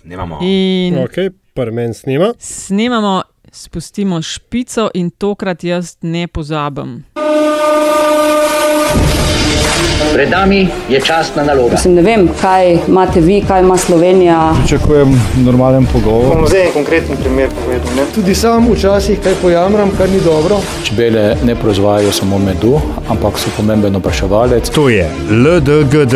Snimamo. In Ok, prven snima. snemamo, spustimo špico in tokrat jaz ne pozabim. Pred nami je častna naloga. Mislim, ne vem, kaj imate vi, kaj ima Slovenija. Pričakujem normalen pogovor. bom zdaj en konkreten primer povedal. Ne? Tudi sam včasih kaj pojamram, kar ni dobro. Čebele ne proizvajajo samo medu, ampak so pomemben opraševalec. To je LDGD,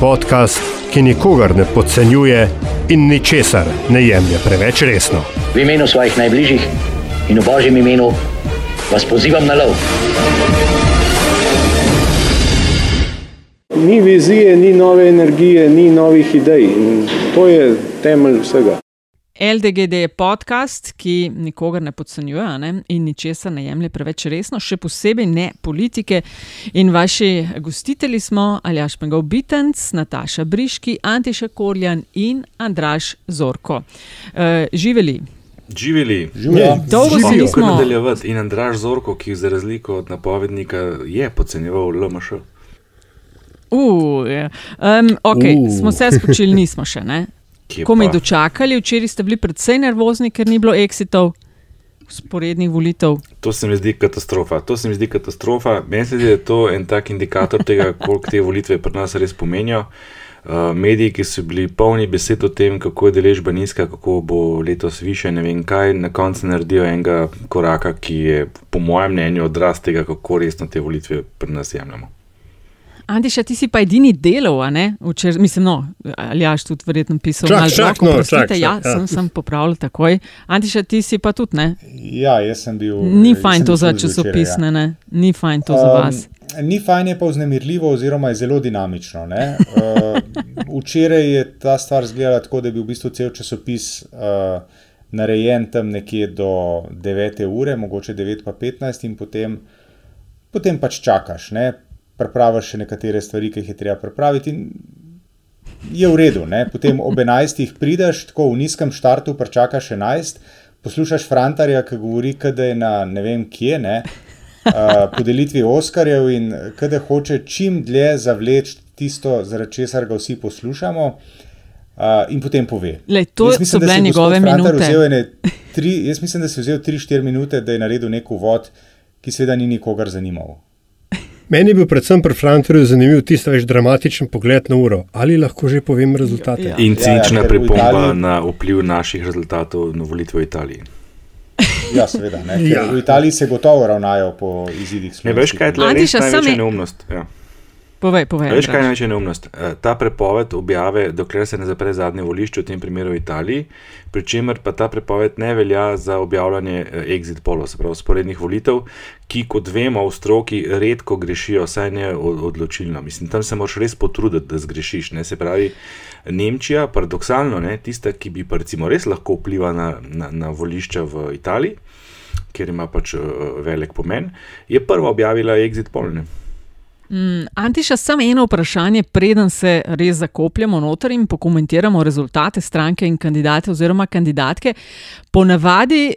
podcast, ki nikogar ne podcenjuje in ničesar ne jemlje preveč resno. V imenu svojih najbližjih in v božjem imenu vas pozivam na lov. Ni vizije, ni nove energije, ni novih idej. In to je temelj vsega. LDGD je podcast, ki nikogar ne podcenjuje a ne? in ničesar ne jemlje preveč resno, še posebej ne politike. In vaši gostitelji smo Aljaš Mengov Bitenc, Nataša Briški, Antiša Korjan in Andraš Zorko. Uh, živeli. Živeli. Ja, Dolgo se nismo. nadaljevati? In Andraš Zorko, ki za razliko od napovednika je podcenjeval LMŠ. Uh, ja. um, okay, Uh. smo se spočili, nismo še. Ne? Ko pa? dočakali, včeraj ste bili precej nervozni, ker ni bilo exitov, sporednih volitev. To se mi zdi katastrofa. To se mi zdi katastrofa. Meni se zdi, da je to en tak indikator tega, koliko te volitve pri nas res pomenijo. Uh, mediji, ki so bili polni besed o tem, kako je deležba nizka, kako bo letos više, ne vem kaj, na koncu naredijo enega koraka, ki je, po mojem mnenju, odraz tega, kako resno te volitve pri nas jemljemo. Antiša, ti si pa edini delal, a ne? Včer, mislim, no, Aljaš tudi verjetno pisal Čak, čak, blog, no, oprostite, čak, čak, ja, ja. sem, sem popravil takoj. Antiša, ti si pa tudi, ne? Ja, jaz sem bil. Ni fajn to za časopisne, ja. ne? Ni fajn to za vas. Um, ni fajn, je pa vznemirljivo, oziroma je zelo dinamično. Uh, včeraj je ta stvar izgledala tako, da je bil v bistvu cel časopis uh, narejen tam nekje do 9. ure, mogoče 9.15 in potem, potem pač čakaš. Ne. Prepraviš še nekatere stvari, ki jih je treba prepraviti. Je v redu, ne? potem ob 11. prideš, tako v nizkem štartu, prečakaš 11, poslušaš Frantarja, ki govori, da je na ne vem kje, ne, uh, podelitvi Oskarjev in da hoče čim dlje zavleči tisto, zaradi česar ga vsi poslušamo. Uh, in potem pove. Lej, to Jaz so da bile njegove Frantar minute. Tri, jaz mislim, da si vzel 3-4 minute, da je naredil nek uvod, ki seveda ni nikogar zanimal. Meni je bil predvsem pri Frantorju zanimiv tisti več dramatičen pogled na uro. Ali lahko že povem rezultate? Ja. In cinična ker v pripomba Italiji- na vpliv naših rezultatov na volitve v Italiji. Ja, seveda. Ne, Ja. V Italiji se gotovo ravnajo po izidih Ne veš, kaj je tle res največja je- neumnost. Ja. Povej, povej. Veš, kaj je največja neumnost? Eh, Ta prepoved objave, dokler se ne zapre zadnje volišče, v tem primeru v Italiji, pri čemer pa ta prepoved ne velja za objavljanje eh, exit polov, se pravi sporednih volitev, ki, kot vemo, v stroki redko grešijo, saj ne od- odločilno. Mislim, tam se moraš res potruditi, da zgrešiš. Ne? Se pravi, Nemčija, paradoksalno, ne, tista, ki bi pa recimo res lahko vplivala na, na, na volišča v Italiji, ker ima pač uh, velik pomen, je prva objavila exit poll. Mm, Antiša, samo eno vprašanje, preden se res zakopljemo noter in pokomentiramo rezultate stranke in kandidate oziroma kandidatke. Ponavadi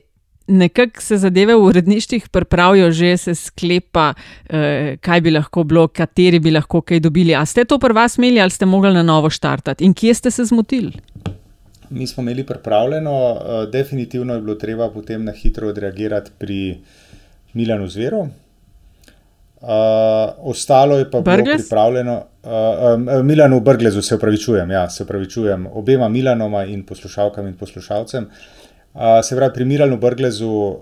nekako se zadeve v uredništvih pripravijo, že se sklepa, eh, kaj bi lahko bilo, kateri bi lahko kaj dobili. A ste to pri vas imeli ali ste mogli na novo štartati in kje ste se zmotili? Mi smo imeli pripravljeno, uh, definitivno je bilo treba potem na hitro odreagirati pri Milanu Zveru. Uh, ostalo je pa bilo Brglez? pripravljeno, uh, um, Milanu Brglezu se upravičujem, ja, se upravičujem obema Milanoma in poslušalkam in poslušalcem. Uh, se pravi, pri Milanu Brglezu uh,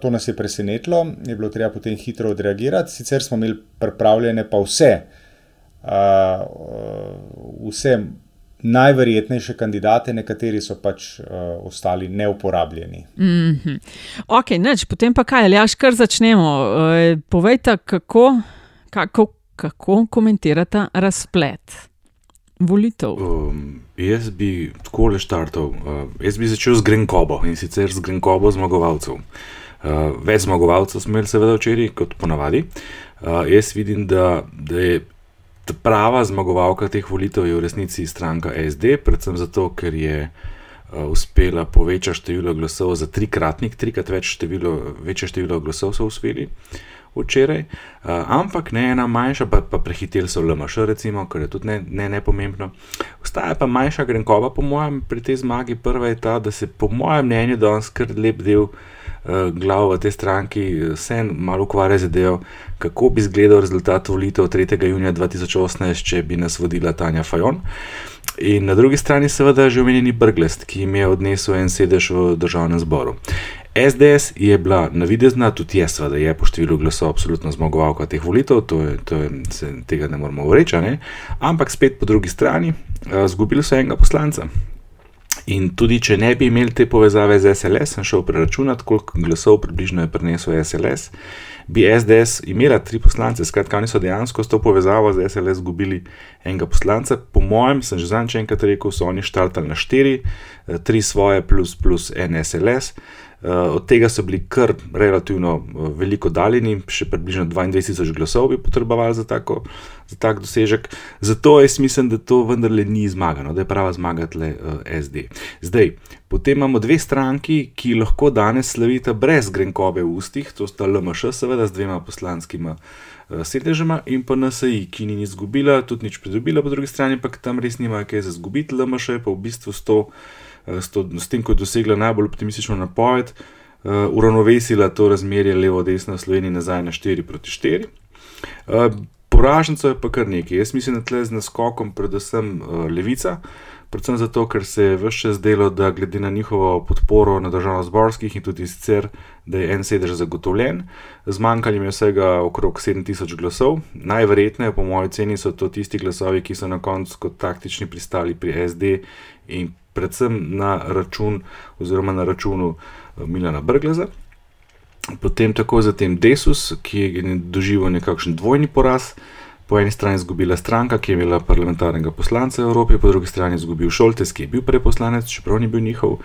to nas je presenetilo, je bilo treba potem hitro odreagirati, sicer smo imeli pripravljene pa vse, uh, vse najverjetnejše kandidate, nekateri so pač uh, ostali neuporabljeni. Mm -hmm. Ok, neč, potem pa kaj, ali kar začnemo. E, povejte, kako, kako, kako komentirate razplet volitev. Um, jaz bi tako le štartal. Uh, jaz bi začel z Grenkobo in sicer z Grenkobo zmagovalcev. Uh, več zmagovalcev smo imeli, seveda, včeraj, kot ponavadi. Uh, jaz vidim, da, da je prava zmagovalka teh volitev je v resnici stranka SD, predvsem zato, ker je uh, uspela povečati število glasov za trikratnik, trikrat več število, večje število glasov so uspeli včeraj, uh, ampak ne ena manjša, pa, pa prehiteli so LMŠ, recimo, kar je tudi ne, ne, ne. Ostaja pa manjša grenkova, po mojem, pri tej zmagi. Prva je ta, da se po mojem mnenju danes kar lep del uh, glav v tej stranki vse malo ukvarja z idejo, kako bi izgledal rezultat volitev 3. junija 2018, če bi nas vodila Tanja Fajon. In na drugi strani, seveda, že omenjeni Brglest, ki jim je odnesel en sedež v državnem zboru. SDS je bila navidezna, tudi jaz, seveda, je po številu glasov absolutno zmagovalka teh volitev, to je, to je, se, tega ne moramo reči, ampak spet po drugi strani, izgubili so enega poslanca. In tudi, če ne bi imeli te povezave z SLS, sem šel preračunati, koliko glasov približno je prinesel SLS, bi SDS imela tri poslance, skratka, oni so dejansko s to povezavo z SLS izgubili enega poslanca. Po mojem, sem že zadnjič enkrat rekel, so oni štartali na štiri, tri svoje plus plus en SLS. Uh, od tega so bili kar relativno uh, veliko daljni, še približno 22.000 glasov bi potrebovali za, tako, za tak dosežek. Zato jaz mislim, da to vendarle ni zmagano, da je prava zmaga tle uh, SD. Zdaj, potem imamo dve stranki, ki lahko danes slavita brez grenkove v ustih, to sta LMŠ, seveda z dvema poslanskima uh, sedežema, in pa NSI, ki ni izgubila, tudi nič pridobila, po drugi strani pa tam res nima kaj za izgubiti, LMŠ je pa v bistvu s to s, to, s tem, ko je dosegla najbolj optimistično napoved, uh, uravnovesila to razmerje levo-desno v Sloveniji nazaj na 4 proti 4. Uh, Poražencev je pa kar nekaj. Jaz mislim, da tle z naskokom predvsem uh, levica, predvsem zato, ker se je vse čas delo, da glede na njihovo podporo na državno-zborskih in tudi sicer, da je en sedež zagotovljen, zmanjkali je vsega okrog 7000 glasov. Najverjetneje, po mojem ceni, so to tisti glasovi, ki so na koncu kot taktični pristali pri SD in predvsem na račun oziroma na računu eh, Milana Brgleza. Potem tako za tem Desus, ki je doživel nekakšen dvojni poraz. Po eni strani je izgubila stranka, ki je imela parlamentarnega poslanca v Evropi, po drugi strani je izgubil Šoltes, ki je bil preposlanec, čeprav ni bil njihov.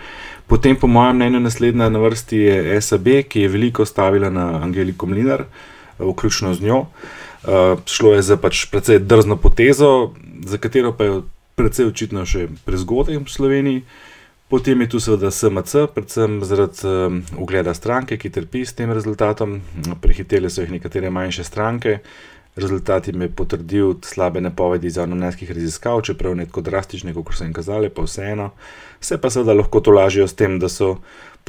Potem, po mojem mnenju, naslednja na vrsti je SAB, ki je veliko stavila na Angeliko Mlinar, eh, vključno z njo. Uh, šlo je za pač precej drzno potezo, za katero pa je predvsej očitno še prezgodaj v Sloveniji. Potem je tu seveda SMC, predvsem zaradi um, ugleda stranke, ki trpi s tem rezultatom. Prehitele so jih nekatere manjše stranke. Rezultat jim je potrdil slabe napovedi iz javnomnenjskih raziskav, čeprav ne tako drastične, kot so jim kazali, pa vseeno. Vse pa seveda lahko to lažijo s tem, da so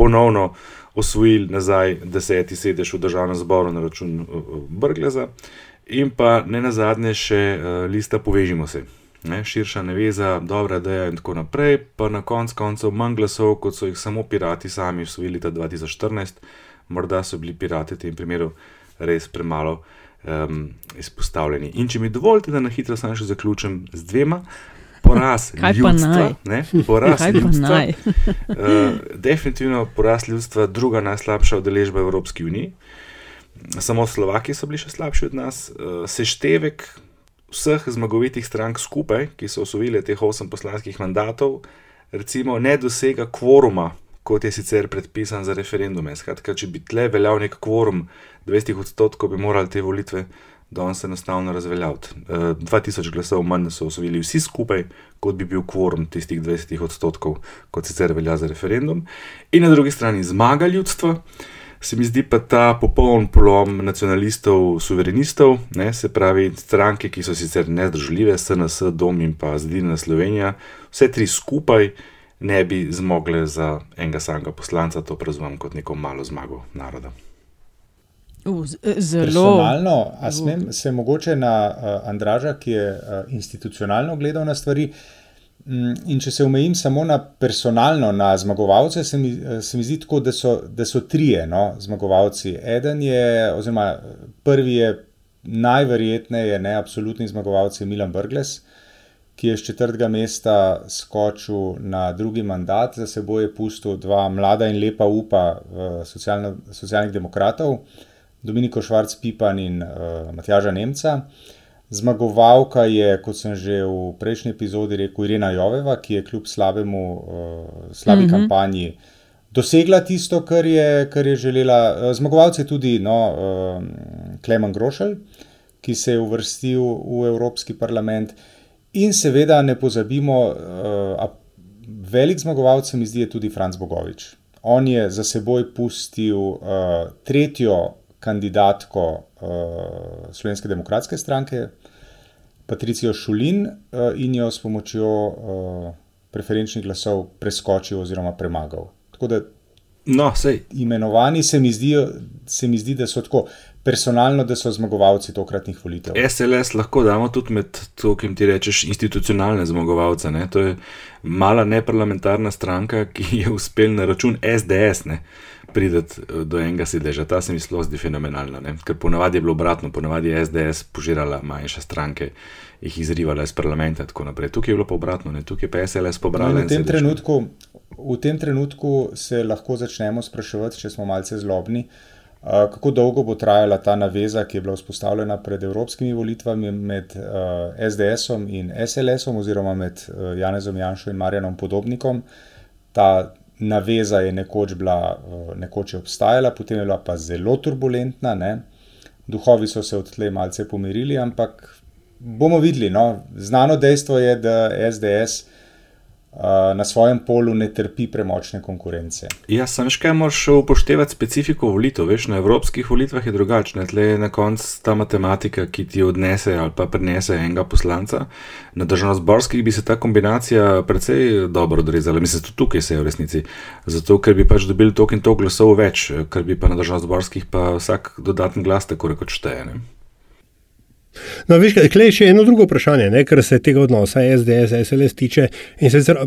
ponovno osvojili nazaj deseti sedež v državnem zboru na račun Brgleza in pa ne nazadnje še uh, lista Povežimo se ne, širša neveza, dobra ideja in tako naprej, pa na konc koncev manj glasov, kot so jih samo pirati sami usvojili leta 2014. Morda so bili pirati v tem primeru res premalo um, izpostavljeni. In če mi dovolite, da na hitro samo še zaključim z dvema. Poraz ljudstva, ne, poraz ljudstva, uh, definitivno poraz ljudstva, druga najslabša udeležba v Evropski uniji. Samo Slovaki so bili še slabši od nas. Uh, seštevek vseh zmagovitih strank skupaj, ki so osvojili teh osem poslanskih mandatov, recimo ne dosega kvoruma, kot je sicer predpisan za referendume. Skratka, če bi tle veljal nek kvorum 20 odstotkov, bi morali te volitve danes enostavno razveljaviti. 2000 eh, glasov manj so osvojili vsi skupaj, kot bi bil kvorum tistih 20 odstotkov, kot sicer velja za referendum. In na drugi strani zmaga ljudstva se mi zdi pa ta popoln polom nacionalistov, suverenistov, ne, se pravi stranke, ki so sicer nezdružljive, SNS, Dom in pa Zdina Slovenija, vse tri skupaj ne bi zmogle za enega samega poslanca, to razumem kot neko malo zmago naroda. Zelo malo. A smem se mogoče na uh, Andraža, ki je uh, institucionalno gledal na stvari, uh, in če se omejim samo na personalno, na zmagovalce, se mi, se mi zdi tako, da so, da so trije no, zmagovalci. Eden je, oziroma prvi je najverjetneje, ne absolutni zmagovalec Milan Brgles, ki je z četrtega mesta skočil na drugi mandat, za seboj je pustil dva mlada in lepa upa socialno, socialnih demokratov, Dominiko Švarc-Pipan in uh, Matjaža Nemca. Zmagovalka je, kot sem že v prejšnji epizodi rekel, Irena Joveva, ki je kljub slabemu, uh, slabi mm -hmm. kampanji dosegla tisto, kar je, kar je želela. Uh, zmagovalec je tudi no, uh, Klemen Grošelj, ki se je uvrstil v Evropski parlament. In seveda ne pozabimo, uh, velik zmagovalec se mi zdi tudi Franz Bogovič. On je za seboj pustil uh, tretjo kandidatko Slovenske demokratske stranke, Patricijo Šulin, uh, in jo s pomočjo uh, preferenčnih glasov preskočil oziroma premagal. Tako da No, sej. imenovani se mi, zdijo, se mi zdi, da so tako personalno, da so zmagovalci tokratnih volitev. SLS lahko damo tudi med to, ki ti rečeš, institucionalne zmagovalce. Ne? To je mala neparlamentarna stranka, ki je uspel na račun SDS ne? Prideti eh, do enega sedeža. Ta se mi zelo zdi fenomenalna, ne? ker ponavadi je bilo obratno, ponavadi je SDS požirala manjše stranke. Jih izrivala iz parlamenta, in tako naprej. Tukaj je bilo pa obratno, ne? tukaj je pa SLS pobrala. No, v, tem trenutku, v tem trenutku se lahko začnemo spraševati, če smo malce zlobni, uh, kako dolgo bo trajala ta naveza, ki je bila vzpostavljena pred evropskimi volitvami med uh, SDS-om in SLS-om, oziroma med Janezom Janšo in Marjanom Podobnikom. Ta naveza je nekoč, bila, uh, nekoč je obstajala, potem je bila pa zelo turbulentna. Ne? Duhovi so se odtlej malce pomirili, ampak bomo videli. No? Znano dejstvo je, da SDS uh, na svojem polu ne trpi premočne konkurence. Ja, sam še kaj moraš upoštevati specifiko volitev. Veš, na evropskih volitvah je drugače. Tle je na koncu ta matematika, ki ti odnese ali pa prenese enega poslanca. Na državno-zborskih bi se ta kombinacija precej dobro odrezala. Mislim, tudi tukaj se je v resnici. Zato, ker bi pač dobili toliko in toliko glasov več, ker bi pa na državno-zborskih pa vsak dodatni glas tako rekoč šteje. No, veš, klej še eno drugo vprašanje, ne, kar se tega odnosa SDS, SLS tiče. In sicer,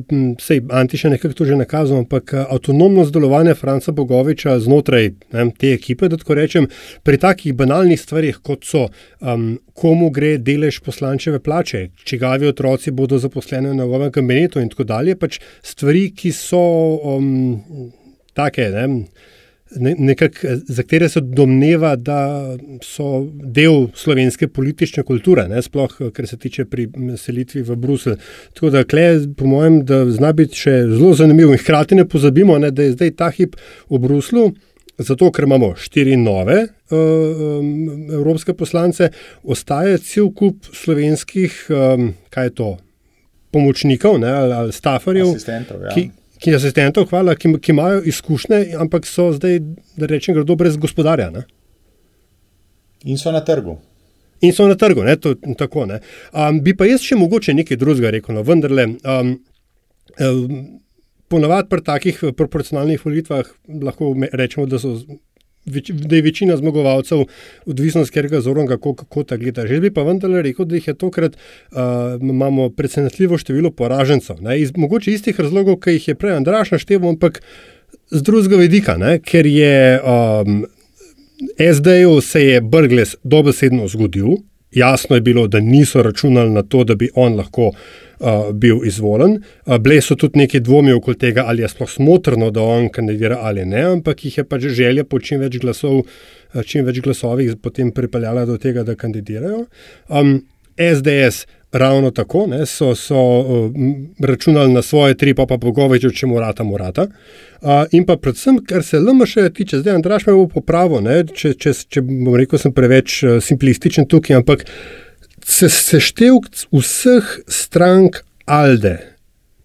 sej Antiša nekako to že nakazal, ampak avtonomnost delovanja Franca Bogoviča znotraj ne, te ekipe, da tako rečem, pri takih banalnih stvarih, kot so um, komu gre delež poslančeve plače, čigavi otroci bodo zaposleni v njegovem kabinetu in tako dalje, pač stvari, ki so um, take. Ne, Nekak, za katere se domneva, da so del slovenske politične kulture, ne, sploh kar se tiče pri selitvi v Bruselj. Tako da, kle, po mojem, da zna biti še zelo zanimivo. In hkrati ne pozabimo, ne, da je zdaj ta hip v Bruslu, zato ker imamo štiri nove uh, evropske poslance, ostaje cel kup slovenskih, um, kaj je to, pomočnikov ne, ali, ali. Asistentov, ja. ki, ki asistentov, hvala, ki, ki imajo izkušnje, ampak so zdaj, da rečem, gredo brez gospodarja. Ne? In so na trgu. In so na trgu, ne? To, tako, ne? Um, bi pa jaz še mogoče nekaj drugega rekel, no, vendarle. Um, um, Ponavadi pri takih proporcionalnih volitvah lahko rečemo, da so da je večina zmagovalcev, odvisno od katerega zornega kota gleda. Že bi pa vendarle rekel, da jih je tokrat uh, imamo presenetljivo število poražencev. Ne, iz mogoče istih razlogov, ki jih je prej Andraš našteval, ampak z drugega vidika, ne, ker je um, SD-ju se je Brgles dobesedno zgodil. Jasno je bilo, da niso računali na to, da bi on lahko uh, bil izvoljen. Uh, Bile so tudi neki dvomi okoli tega, ali je sploh smotrno, da on kandidira ali ne, ampak jih je pač želja po čim več glasov, uh, čim več glasovih potem pripeljala do tega, da kandidirajo. Um, SDS ravno tako, ne, so, so uh, računali na svoje tri, pa pa Bogovič, če morata, morata. Uh, in pa predvsem, kar se LMŠ tiče, zdaj Andraš me bo popravil, ne, če, če, če bom rekel, sem preveč uh, simplističen tukaj, ampak se, seštevk vseh strank Alde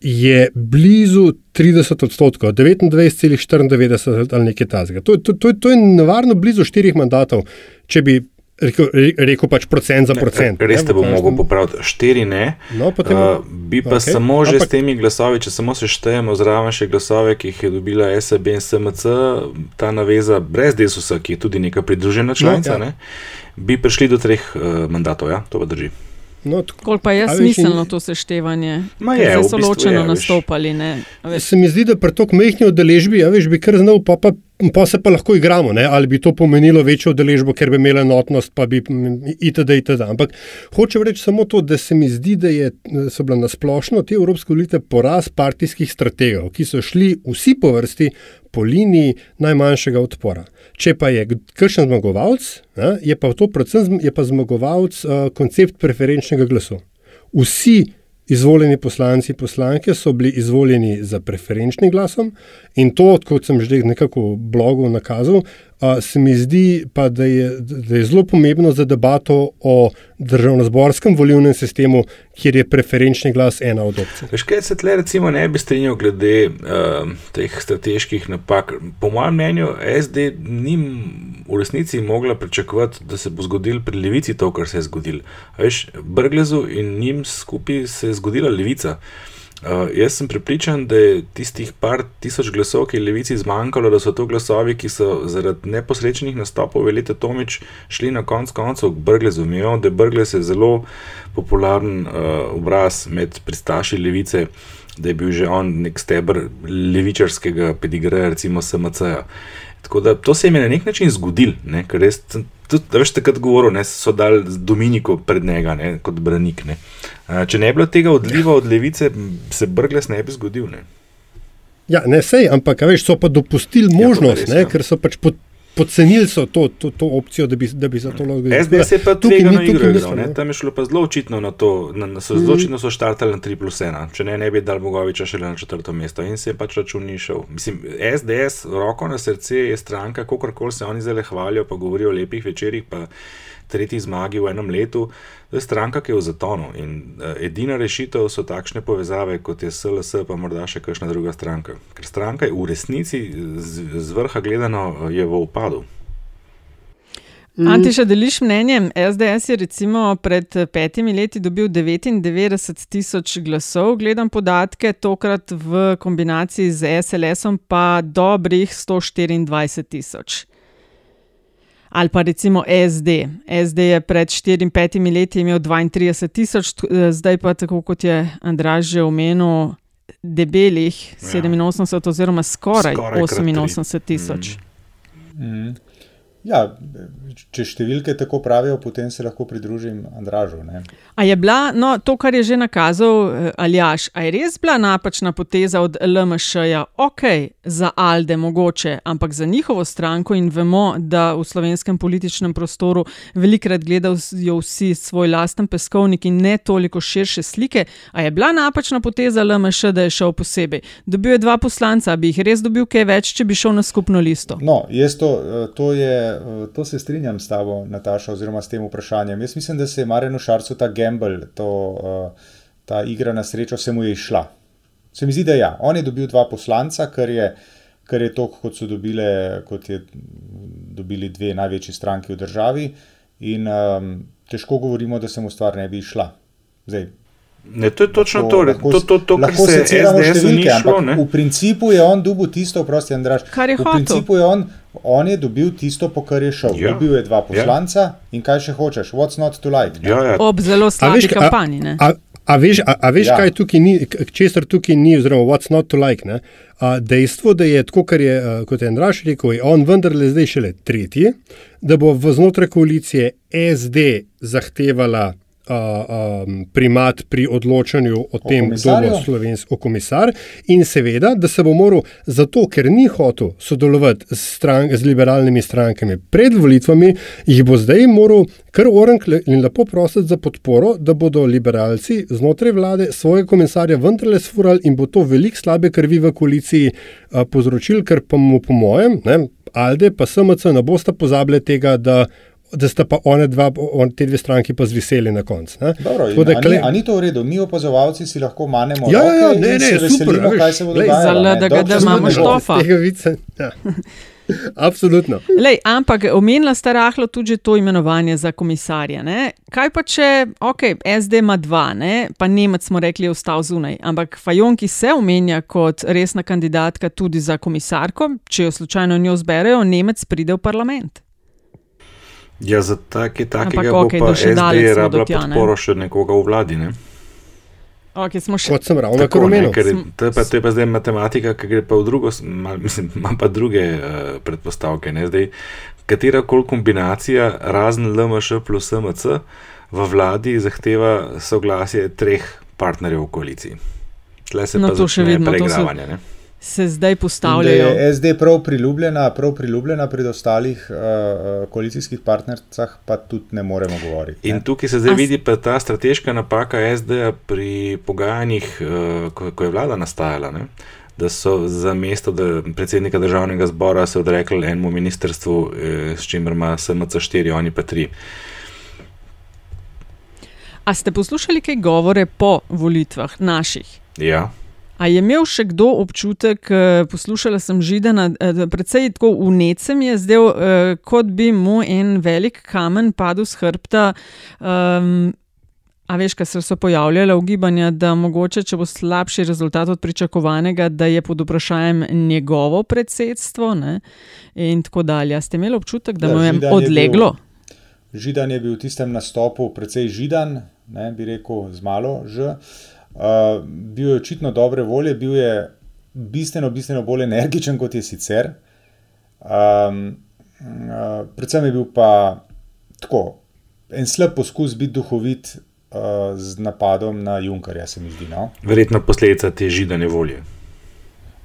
je blizu 30 odstotkov, 29,94 ali nekaj tasga. To, to, to, to je nevarno blizu štirih mandatov, če bi rekel, rekel pač procent za procent. Ne, res te bom mogel popraviti. Štiri ne. No, potem, uh, bi pa okay. samo že Ampak- s temi glasovi, če samo seštejemo zraven še glasove, ki jih je dobila SAB in SMC, ta naveza brez desusa, ki je tudi neka pridružena članica, ja. ne, bi prišli do treh uh, mandatov, ja, to pa drži. No, Koliko pa je smiselno to seštevanje? Ma je, zdaj v so bistvu ločeno je, nastopali. Ne? Se mi zdi, da pri tako mehki udeležbi, ja, veš, bi kar znal, pa, pa, pa se pa lahko igramo, ne? ali bi to pomenilo večjo udeležbo, ker bi imela enotnost, pa bi itd. itd. Ampak hočem reči samo to, da se mi zdi, da je, so bila nasplošno te evropske volitve poraz partijskih strategov, ki so šli vsi po vrsti po liniji najmanjšega odpora. Če pa je kršen zmagovalec, ne, je pa to predvsem je pa zmagovalec uh, koncept preferenčnega glasu. Vsi izvoljeni poslanci in poslanke so bili izvoljeni za preferenčnim glasom in to, kot sem že nekako v blogu nakazal, uh, se mi zdi pa, da je, da je zelo pomembno za debato o državno-zborskem volivnem sistemu, kjer je preferenčni glas ena od opcij. Veš, kaj se tle recimo ne bi strinjal glede uh, teh strateških napak? Po mojem mnenju SD ni v resnici mogla pričakovati, da se bo zgodil pri levici to, kar se je zgodil. Veš, Brglezu in njim skupaj se je zgodila levica. Uh, jaz sem prepričan, da je tistih par tisoč glasov, ki je levici zmanjkalo, da so to glasovi, ki so zaradi neposrečnih nastopov velite Tomič šli na konc koncev k Brglezu. Mi vemo, da Brglez je zelo popularen uh, obraz med pristaši levice, da je bil že on nek stebr levičarskega pedigreja, recimo SMC-ja. Tako da to se jim je na nek način zgodil, ne? ker res, tudi, da veš, takrat govoril, ne, so dali Dominiko pred njega ne, kot branik. Ne. Če ne bi bilo tega odliva od levice, se Brgles ne bi zgodil. Ne. Ja, ne sej, ampak veš, so pa dopustili možnost, ja, res, ne, ja. ker so pač pot, Podcenili so to, to, to opcijo, da bi, da bi za to lahko zgodilo. SDS je pa tukaj na igro, tam je šlo pa zelo očitno na to, na, na, so, zelo mhm. očitno so štartali na 3 plus 1, če ne, ne bi dal Bogoviča še na četrto mesto in se je pač račun ni šel. Mislim, SDS, roko na srce je stranka, kakorkoli se oni zdaj hvalijo, pa govorijo o lepih večerjih, pa tretji zmagi v enem letu, to je stranka, ki je v zatonu. In uh, edina rešitev so takšne povezave, kot je SLS, pa morda še kakšna druga stranka. Ker stranka je v resnici z, z vrha gledano je v upadu. Mm. Anti, še deliš mnenje? SDS je recimo pred petimi leti dobil 99 tisoč glasov, gledam podatke, tokrat v kombinaciji z SLS-om pa dobrih 124 tisoč ali pa recimo SD. SD je pred 4-5 leti imel 32 tisoč, eh, zdaj pa tako kot je Andraž že omenil, debelih ja. 87 oziroma skoraj, skoraj 88 tisoč. Mm. Mm. Ja, če številke tako pravijo, potem se lahko pridružim Andražu. A je bila no, to, kar je že nakazal eh, Aljaš, a je res bila napačna poteza od LMŠ-ja, ok, za Alde mogoče, ampak za njihovo stranko in vemo, da v slovenskem političnem prostoru velikrat gledajo vsi svoj lasten peskovnik in ne toliko širše slike. A je bila napačna poteza LMŠ, da je šel posebej? Dobil je dva poslanca, bi jih res dobil kaj več, če bi šel na skupno listo? No, jaz to, eh, to je. Eh, to se strinjam s tabo, Nataša, oziroma s tem vprašanjem. Jaz mislim, da se je Marinu Šarcu ta gamble, to, uh, ta igra na srečo, se mu je išla. Se mi zdi, da ja. On je dobil dva poslanca, kar je, kar je to, kot so dobile, kot je dobili dve največji stranki v državi, in um, težko govorimo, da se mu stvar ne bi išla. Zdaj, Ne, to je točno to, lahko, to, to, to kar se SDS ni šlo. V principu je on dobil tisto, prosti Andraš. Kar je v principu je on, on je dobil tisto, po kar je šel. Ja. Dobil je dva ja. poslanca ja. in kaj še hočeš, what's not to like. Ja, ja. Ob zelo slabi kampanji. A, a veš, a, a veš ja. kaj tukaj ni, česar tukaj ni, oziroma what's not to like. A, dejstvo, da je tako, kar je, kot je Andraš rekel, je on vendarle zdaj šele tretji, da bo v znotraj koalicije SD zahtevala um, primat pri odločanju o, o tem, kdo bo slovenski komisar, in seveda, da se bo moral, zato ker ni hotel sodelovati z, strank, z liberalnimi strankami pred volitvami, jih bo zdaj moral kar orang in lepo prositi za podporo, da bodo liberalci znotraj vlade svoje komisarje vendarle sfurali in bo to veliko slabe krvi v koaliciji uh, povzročil, ker pa mu po mojem, ne, Alde pa SMC ne bosta pozabili tega, da da sta pa one dva, on, te dve stranki pa zveseli na koncu. Kle... Ni to v redu, mi opazovalci si lahko manemo. Ja, ja, ja ne, ne, super. Veselimo, kaj se bo dogajalo. Da, da imamo štofa. Ja. Absolutno. Lej, ampak omenila sta rahlo tudi to imenovanje za komisarja. Ne? Kaj pa če, ok, SD ima dva, ne? pa Nemec smo rekli, je ostal zunaj. Ampak Fajon, ki se omenja kot resna kandidatka tudi za komisarko, če jo slučajno njo zberejo, Nemec pride v parlament. Ja, za take, takega bo okay, pa SD rabila podporo še nekoga v vladi. Ne? Okay, še... Kot sem ravno tako omenil. To, to je pa zdaj matematika, ki gre pa v drugo, mal, mislim, ima pa druge uh, predpostavke. Zdaj, katera koli kombinacija, razen LMŠ plus MC, v vladi zahteva soglasje treh partnerjev v koaliciji. Tle se no, pa to še vedno pregravanje. So... se zdaj In Da postavljajo. je SD prav priljubljena, prav priljubljena pri ostalih uh, koalicijskih partnericah, pa tudi ne moremo govoriti. In ne. tukaj se zdaj A s- vidi pa ta strateška napaka SD-ja pri pogajanjih, eh, ko, ko je vlada nastajala. Ne? Da so za mesto predsednika državnega zbora se odrekli enemu ministrstvu, eh, s čimer ima SMC 4, oni pa 3. A ste poslušali kaj govore po volitvah naših? Ja, A je imel še kdo občutek, eh, poslušala sem Židana, eh, da precej tako unecem je zdel, eh, kot bi mu en velik kamen padel z hrbta. Um, a veš, kaj se so pojavljala ugibanja, da mogoče, če bo slabši rezultat od pričakovanega, da je pod vprašanjem njegovo predsedstvo ne, in tako dalje. Ste imeli občutek, da Ja, mu je odleglo? Židan je bil v tistem nastopu precej židan, ne, bi rekel, z malo že. Uh, bil je očitno dobre volje, bil je bistveno, bistveno bolj energičen kot je sicer. Um, uh, predvsem je bil pa tako, en slab poskus biti duhovit uh, z napadom na Junkarja, se mi zdi. No? verjetno posledica te židane volje.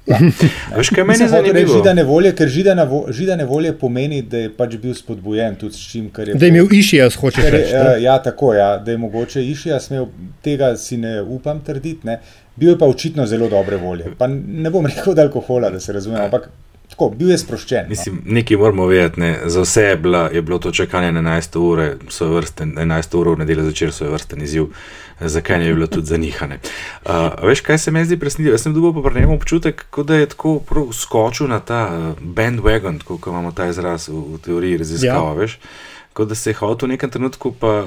A Veš, kaj meni hotel reči zanimivo? Židane volje, ker židane, vo, židane volje pomeni, da je pač bil spodbujen tudi s čim, kar je Da je imel išijas, hočeš je, reči. eh, ne? ja, tako ja, da je mogoče išija smel, tega si ne upam trditi. Ne. Bil je pa očitno zelo dobre volje. Pa ne bom rekel, da alkohola, da se razumemo, ampak tako, bil je sproščen. No. Mislim, nekaj moramo vedeti, ne. za vse je, bila, je bilo to čakanje na 11 ure, so vrsten, 11 ur v nedeljo zvečer, so vrsten izziv, zakaj ne bi bilo tudi za njihane. Uh, veš, kaj se mi zdi presenetljivo? Jaz sem dobil pa pri njemu občutek, kot da je tako prav skočil na ta uh, bandwagon, kot imamo ta izraz v, v teoriji raziskav, Ja. ja. veš. Kot da se je hotel v nekem trenutku pa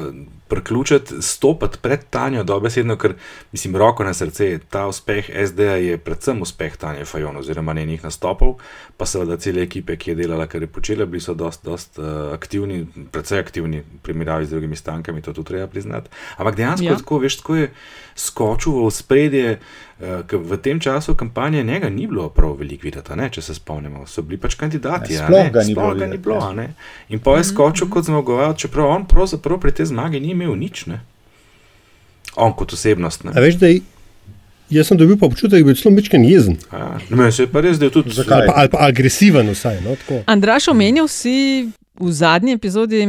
priključiti, stopiti pred Tanjo, dobesedno, ker mislim, roko na srce, ta uspeh SD-ja je predvsem uspeh Tanje Fajon oziroma njenih nastopov, pa seveda cele ekipe, ki je delala, kar je počela, bili so dost, dost uh, aktivni, predvsej aktivni v primerjavi z drugimi strankami, to tudi treba priznati. Ampak dejansko Ja. tako, veš, tako je skočil v spredje, uh, ker v tem času kampanje njega ni bilo prav veliko videti, ne, če se spomnimo. So bili pač kandidati. Ja, a sploh ga ni bilo ga ni bilo. ja. In pa je skočil kot zmagovalec, čeprav on pravzaprav pri tej zmagi ni imel nič. Ne. On kot osebnost. Ne. A veš, da je, jaz sem dobil pa občutek, da je bil celo mečken jezen. Ja, Meni se je pa res, da je tudi Zakaj? Ali pa, ali pa agresiven vsaj. No, tako. Andraš, omenil si v zadnji epizodi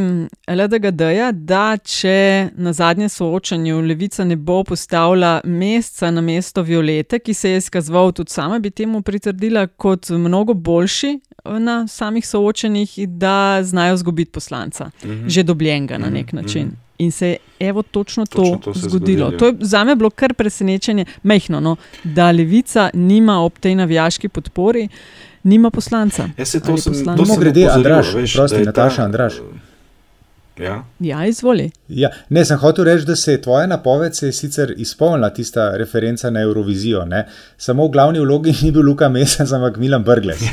LDGD-ja, da če na zadnjem soočanju Levica ne bo postavila mesta na mesto Violete, ki se je izkazoval tudi sama, bi temu pritrdila kot mnogo boljši na samih soočanjih, da znajo zgubiti poslanca, Mhm. že dobljenega na nek Mhm, način. mhm. In se je evo točno to, Točno to zgodilo. zgodilo. To je za me bilo kar presenečenje, mehno, no, da Levica nima ob tej navijaški podpori, nima poslanca. Jaz se to sem, poslanca. to sem opozoril, Andraž, veš, prosti, Nataša, Andraž. Ja, Ja, izvoli. Ja, ne, sem hotel reči, da se je tvoja napoved se je sicer izpolnila, tista referenca na Eurovizijo. Ne? Samo v glavni vlogi ni bil Luka Mesec, ampak Milan Brglez.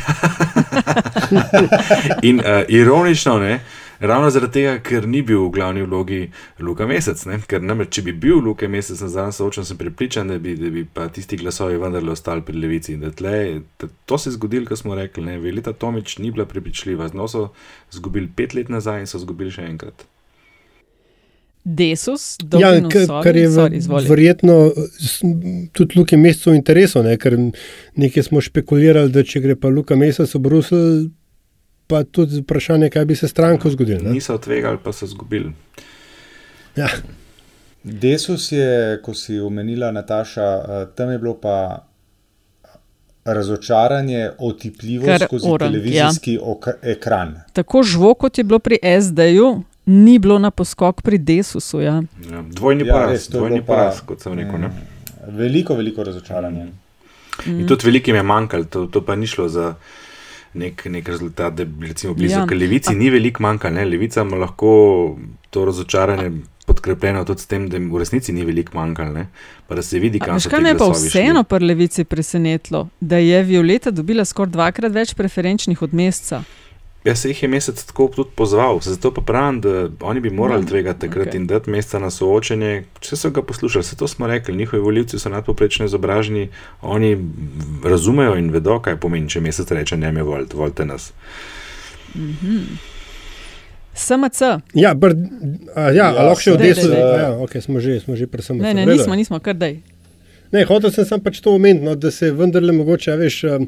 In uh, ironično, ne, ravno zaradi tega, ker ni bil v glavni vlogi Luka Mesec. Ne, ker namreč, če bi bil Luka Mesec na zadnjem soočen, sem pripričan, da bi, da bi pa tisti glasovi vendarle ostali pri levici. In da tle, da to se je zgodilo, kot smo rekli. Ne, Velita Tomič ni bila prepričljiva, z njo so izgubili pet let nazaj in so izgubili še enkrat. Desus, Ja, kar, kar je sorry, verjetno tudi Luki Mescu v interesu, ne? ker nekaj smo špekulirali, da če gre pa Luka Mesec v Bruselj, pa tudi vprašanje, kaj bi se stranko zgodilo. ne. Niso tvegali, pa so izgubili. Ja. Desus je, ko si omenila Nataša, eh, tam je bilo pa razočaranje, otipljivost Kar skozi oren, televizijski ja. ekran. Tako žvo, kot je bilo pri SD-ju, ni bilo na poskok pri Desusu. Ja. Ja, dvojni Ja, ja, poraz, res, dvojni bilo pa- poraz, kot sem rekel. Ne. Veliko, veliko razočaranje. In tudi velikim je manjkalo, to, to pa ni šlo za nek, nek rezultat, da bi recimo blizu. Ja. Ker levici ni veliko manjkalo, ne? levica ima lahko to razočaranje podkrepljeno tudi s tem, da jim v resnici ni veliko manjkalo, pa da se vidi, A kam Veš, so kaj me je pa vseeno pri levici presenetilo, da je Violeta dobila skoraj dvakrat več preferenčnih od meseca. Jaz se jih je mesec tako tudi pozval, zato pa pravim, da oni bi morali Ja, tvegati takrat okay. in dati mesta na soočenje. Če so ga poslušali, se to smo rekli, njihovi volivci so nadpoprečno izobraženi, oni razumejo in vedo, kaj pomeni, če mesec reče: ne me volite, volite nas. SMC, Ja, br, a, ja, Ja, ja lahko še sem- daj. Ja, okay, smo že, smo že pri samem. ne, ne, nismo, nismo, kar daj. Ne, hotel sem sam pač to omeniti, no, da se vendarle mogoče, veš, um,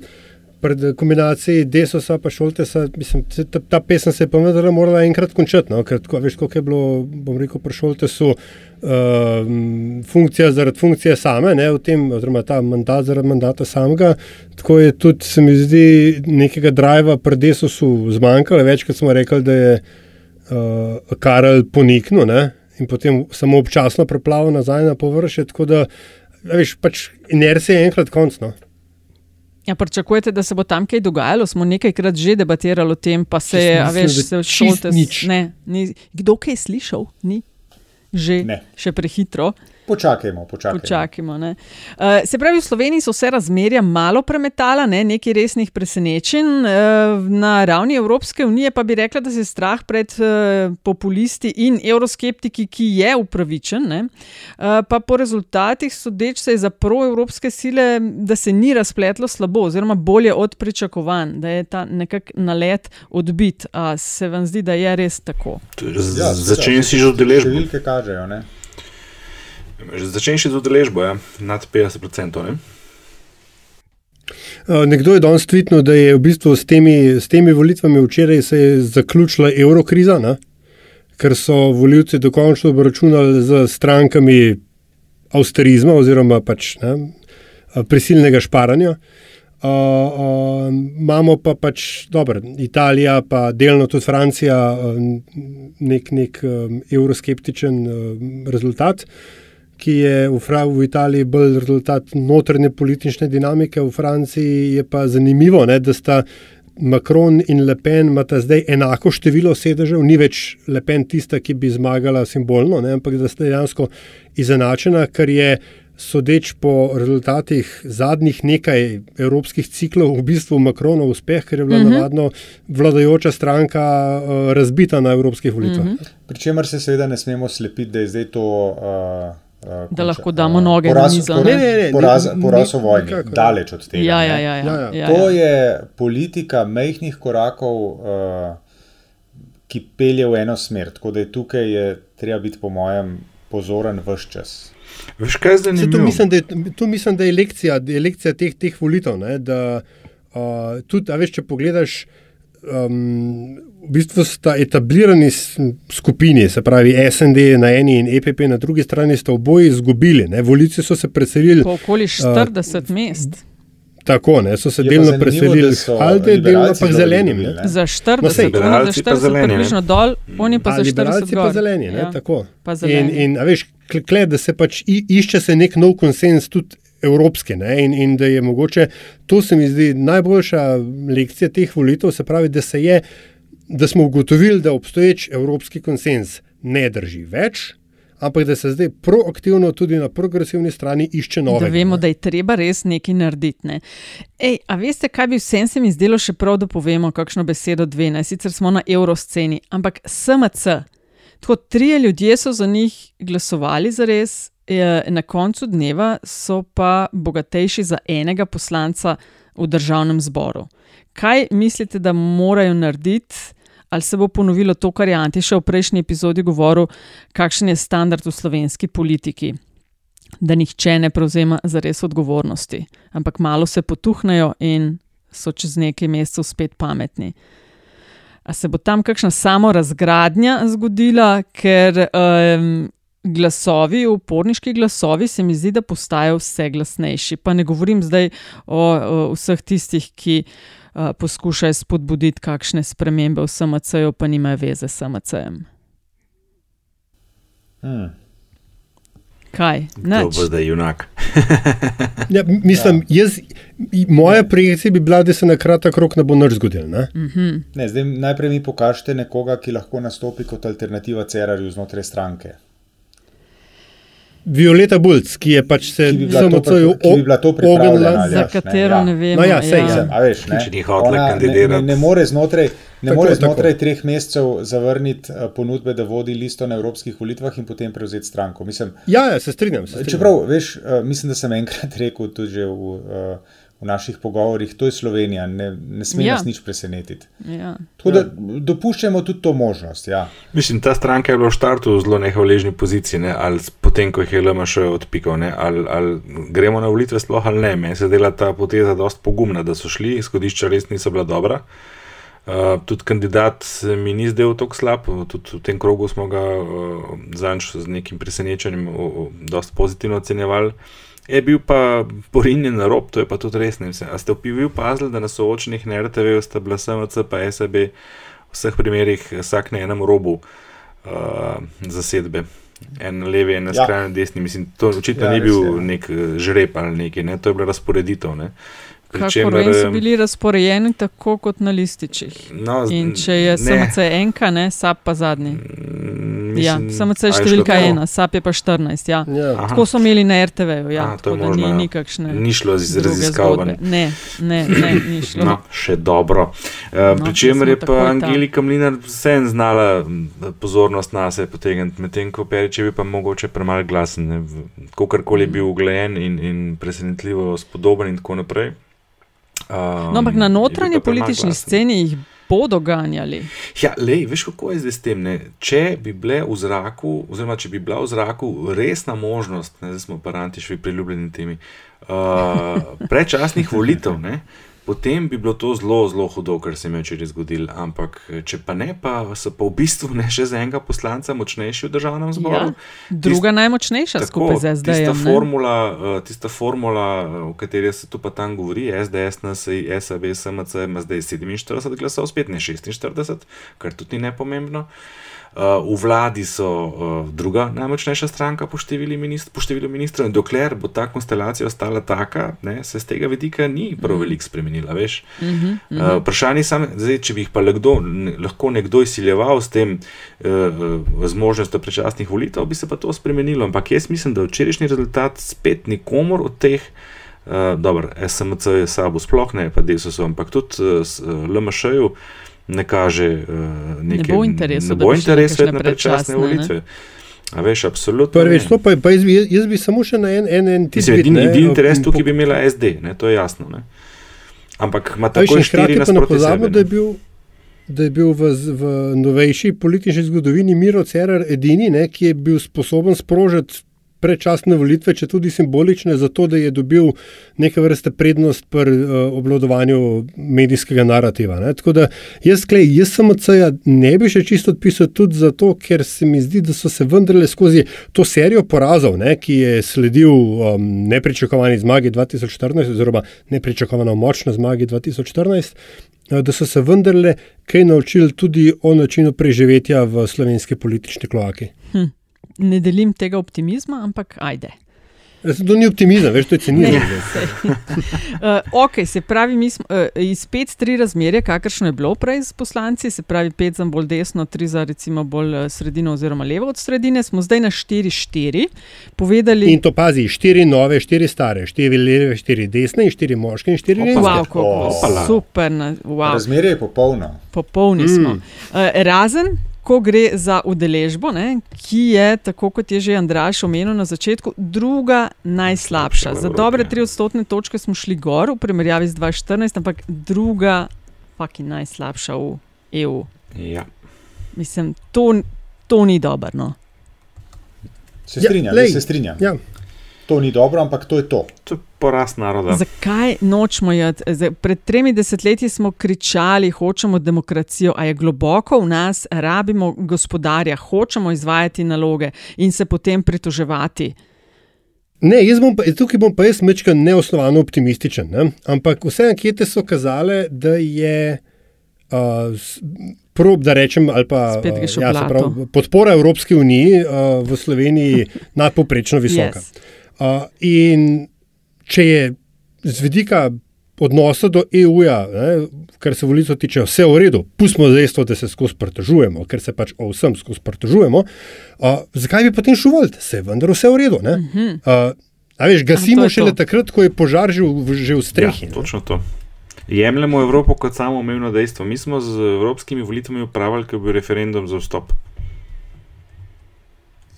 pred kombinaciji Desosa in Šoltesa, mislim, ta, ta pesem se je pa vendarle morala enkrat končati, no, ker tako, veš, koliko je bilo, bom rekel, pri Šoltesu um, funkcija zaradi funkcije same, ne, v tem, oziroma ta mandat zaradi mandata samega, tako je tudi, se mi zdi, nekega driva pri Desosu zmanjkalo, večkrat smo rekli, da je uh, Karel poniknil, ne, in potem samo občasno preplavil nazaj na površje, tako da, veš, pač inercija je enkrat končno. Ja, pričakujete, da se bo tam kaj dogajalo? Smo nekajkrat že debatirali o tem, pa se je, a veš, se šolte. Ne, ni, kdo kaj slišal? Ni. Že Ne. še prehitro. Počakajmo, počakajmo. Počakajmo. ne. Uh, se pravi, v Sloveniji so vse razmerja malo premetala, ne, nekaj resnih presenečenj. Uh, na ravni Evropske unije pa bi rekla, da se strah pred uh, populisti in evroskeptiki, ki je upravičen. Ne. Uh, pa po rezultatih sodeč se je za proevropske sile, da se ni razpletlo slabo, oziroma bolje od pričakovanj, da je ta nekak nalet odbit. A se vam zdi, da je res tako? Ja, Začenj si že udeležbo. Številke kažejo, ne? Začenj si z udeležbo, ja, nad 50%. Ne? Uh, Nekdo je danes tvitnil, da je v bistvu s temi, s temi volitvami včeraj se je zaključila evrokriza, ne? ker so voljivci dokončno obračunali z strankami austerizma oziroma pač, ne, a, prisilnega šparanja. Uh, uh, imamo pa pač, dobro, Italija, pa delno tudi Francija, uh, nek, nek um, evroskeptičen uh, rezultat, ki je v, Fra v Italiji bolj rezultat notranje politične dinamike, v Franciji je pa zanimivo, ne, da sta Macron in Le Pen imata zdaj enako število sedežev, ni več Le Pen tista, ki bi zmagala simbolno, ne, ampak da sta dejansko izenačena, kar je sodeč po rezultatih zadnjih nekaj evropskih ciklov, v bistvu Macronov uspeh, ker je bila uh Mhm. -huh. navadno vladajoča stranka uh, razbita na evropskih volitvah. Uh Mhm. -huh. Pričemer se seveda ne smemo slepiti, da je zdaj to. Uh, uh, Da lahko damo noge na poraz, mizo, poraz, ne? Ne, ne, ne, poraz, poraz v ni- vojni, nikakor. daleč od tega. Ja, ne. ja, ja. ja, Ja, ja. ja. To ja. je politika mehkih korakov, uh, ki pelje v eno smer. Tako da je tukaj je treba biti, po mojem, pozoren vse čas. Veš, kaj je zanimivo? mislim, da je, to mislim, da je lekcija, da je lekcija teh, teh volitev. Ne, da, uh, tudi, a veš, če pogledaš, um, v bistvu sta etablirani skupini, se pravi SND na eni in EPP na drugi strani, sta oboji izgubili. Ne, volivci so se preselili Po okoli 40 mest. tako, ne, so se delno preselili so Alde, delno pa k zelenim. Ne. Za 40, No, sej, za liberalci pa 40 zeleni, približno dol, oni pa A za 40 liberalci pa gor. zeleni, ne, Ja. tako. Pa In, zeleni. in a veš, kle- kle, da se pač i- išče se nek nov konsens, tudi evropski, ne, in, in da je mogoče, to se mi zdi najboljša lekcija teh volitev, se pravi, da se je, da smo ugotovili, da obstoječ evropski konsens ne drži več, ampak da se zdaj proaktivno tudi na progresivni strani išče nove. Da vemo, da je treba res nekaj narediti. Ne. Ej, a veste, kaj bi vsem se mi zdelo še prav, da povemo, kakšno besedo dve, ne? sicer smo na evrosceni, ampak SMC. Tako trije ljudje so za njih glasovali za res, na koncu dneva so pa bogatejši za enega poslanca v državnem zboru. Kaj mislite, da morajo narediti? Ali se bo ponovilo to, kar je Antiša v prejšnji epizodi govoril, kakšen je standard v slovenski politiki? da nihče ne prevzema za res odgovornosti, ampak malo se potuhnejo in so čez nekaj mesecev spet pametni. Se bo tam kakšna samo razgradnja zgodila, ker um, glasovi, uporniški glasovi, se mi zdi, da postajajo vse glasnejši. Pa ne govorim zdaj o, o vseh tistih, ki uh, poskušajo spodbuditi kakšne spremembe v SMC-ju, pa nimajo veze s SMC-jem. Hmm. Kaj? Nič. bo zdaj junak. Ja, mislim, jaz, i- moja projekcija bi bila, da se na kratek rok ne bo nič zgodilo. Ne? Mhm. Ne, zdaj, najprej mi pokažite nekoga, ki lahko nastopi kot alternativa Cerarju znotraj stranke. Violeta Bulc, ki je pač se bi pri- ki bi bila to pripravljena, ognila Za ne, katero ja. ne vemo. No ja, sej, ja. ja. Veš, ne, ni hotela ne, kandidirati. ne, ne more znotraj, ne Tako, more tako. znotraj treh mesecev zavrniti eh, ponudbe, da vodi listo na evropskih volitvah in potem prevzeti stranko. Mislim, Ja, ja, se strinjam. Se strinjam. Čeprav, veš, uh, mislim, da sem enkrat rekel tudi že v uh, v naših pogovorih, to je Slovenija, ne, ne sme Ja. nas nič presenetiti. Ja. Tako da dopuščamo tudi to možnost. Ja. Mislim, ta stranka je bila v štartu v zelo nehvaležni poziciji, ne? ali potem, ko jih je LMŠ odpikal, ne? ali, ali gremo na volitve sploh ali ne. Meni se dela ta poteza dosti pogumna, da so šli, izhodišča res niso bila dobra. Uh, tudi kandidat mi ni zdel tako slab, tudi v tem krogu smo ga uh, zanč z nekim presenečenjem uh, uh, dosti pozitivno ocenjevali. Je bil pa porinjen na rob, to je pa tudi res. ne vem, A ste v opazili, da na soočenih na RTV sta bila SMC pa SAB v vseh primerih vsak na enem robu uh, zasedbe. En levi, en Ja. skrajno desni. Mislim, to očitno Ja, ni res bil je. nek eh, žreb ali nekaj, ne? to je bila razporeditev. Ne? Pri Kakor so eh, bili razporejeni tako kot na lističih. No, In če je. SMC enka, ne, SAP pa zadnji. Mm, Ja, mislim, SMC je številka tako? ena, SAP je pa 14. Ja. Ja. Aha. Tako so imeli na RTV-ju, ja, A, to je tako da možno, ni, ja. ni kakšne. Ni šlo z druge raziskav, ne. Ne, ne, ne, ni šlo. No, še dobro. Uh, No, Pričemer je pa. Angelika Mlinar vseeno znala m, pozornost na sebe potegniti, medtem ko Perič je bil pa mogoče premalo glasen, kakorkoli je bil uglajen in, in presenetljivo spodoben in tako naprej. Um, No, ampak na notranji politični sceni jih bodo ganjali. Ja, lej, veš, kako je zdaj s tem? Ne? Če bi bile v zraku, oziroma če bi bila v zraku resna možnost, ne, zdaj smo pa antišvi priljubljeni temi, uh, predčasnih volitev, ne, potem bi bilo to zelo, zelo hudo, kar se jim je včeraj zgodilo. Ampak če pa ne, pa so pa v bistvu ne še za enega poslanca močnejši v državnem zboru. Ja, druga najmočnejša skupaj z Tista SD-jem. ne. formula, tista formula, uh, o kateri se tu pa tam govori, SDS, NSI, SAB, SMC, ima zdaj 47 glasov, spet ne 46, kar tudi ni nepomembno. Uh, v vladi so uh, druga najmočnejša stranka po številu, minist po številu ministrov, in dokler bo ta konstelacija ostala taka, ne, se z tega vidika ni prav veliko spremenila. veš. Mhm, Uh, vprašanje je samo, če bi jih pa nekdo, ne, lahko nekdo izsiljeval s tem, uh, z možnostjo predčasnih volitev, bi se pa to spremenilo. Ampak jaz mislim, da včerajšnji rezultat spet nikomor od teh, uh, dobro, SMC je sabo sploh ne, pa DSO, ampak tudi uh, s, uh, LMŠ-ju ne kaže uh, neke, bo interesu, ne da bo interesa na predčasne predčasne, ne? volitve. A veš, absolutno. Prvič, ne. to pa, pa jaz, bi, jaz bi samo še na en, en, en tidbit, edini, ne, edini interes po- tukaj bi imela SD, ne, to je jasno. Ne. Ampak ima tako in štiri hkrati pa ne nasproti pozabimo, da je ne. bil, da je bil v, v novejši politični zgodovini Miro Cerar edini, ne, ki je bil sposoben sprožiti predčasne volitve, če tudi simbolične, zato da je dobil neke vrste prednost pri uh, obvladovanju medijskega narativa. Ne. Tako da jaz, klej, jaz sem od CEA ne bi še čisto odpisal tudi zato, ker se mi zdi, da so se vendarle skozi to serijo porazov, ne, ki je sledil um, nepričakovani zmagi 2014, oziroma nepričakovano močni zmagi 2014, eh, da so se vendarle kaj naučili tudi o načinu preživetja v slovenski politični kloaki. Hm. Ne delim tega optimizma, ampak ajde. To ni optimizem, veš, to je sej. uh, ok, se pravi, mi smo uh, iz pet tri razmerje, kakršno je bilo prej s poslanci, se pravi pet za bolj desno, tri za recimo bolj eh, sredino oziroma levo od sredine, smo zdaj na štiri štiri. Povedali, In to pazi, štiri nove, štiri stare, štiri leve, štiri desne, in štiri moške in štiri ženske. wow, kako Opala. super, wow, Razmerje je popolno. popolni Mm. smo. Uh, razen, ko gre za udeležbo, ne, ki je, tako kot je že Andraš omenil na začetku, druga najslabša. Za dobre tri odstotne točke smo šli gor v primerjavi z 2014, ampak druga, fucking najslabša v EU. Ja. Mislim, to, to ni dobro. No. Se Ja, strinjam, lej, ja, se strinjam. Ja. To ni dobro, ampak to je to. To je poraz naroda. Zakaj nočemo jeti? Zdaj, Pred tremi desetletji smo kričali, hočemo demokracijo, a je globoko v nas, rabimo gospodarja, hočemo izvajati naloge in se potem pritoževati. Ne, jaz bom pa, tukaj bom pa jaz mečkal neosnovano optimističen. Ne? Ampak vse ankete so kazale, da je uh, prob, da rečem, ali pa v ja, pravi, podpora Evropski uniji uh, v Sloveniji nadpoprečno visoka. Yes. Uh, in če je z vidika odnosa do EU-ja, ne, kar se volitev tiče, vse v redu, pustimo dejstvo, da se skozi pritožujemo, ker se pač o vsem skozi pritožujemo, uh, zakaj bi potem šel voliti? Se je vendar vse v redu. ne? Uh, a veš, gasimo. A, šele to. takrat, ko je požar že v, že v strehi. Ja, točno to. Jemljemo Evropo kot samo umevno dejstvo. Mi smo z evropskimi volitvami upravili, ko je bil referendum za vstop.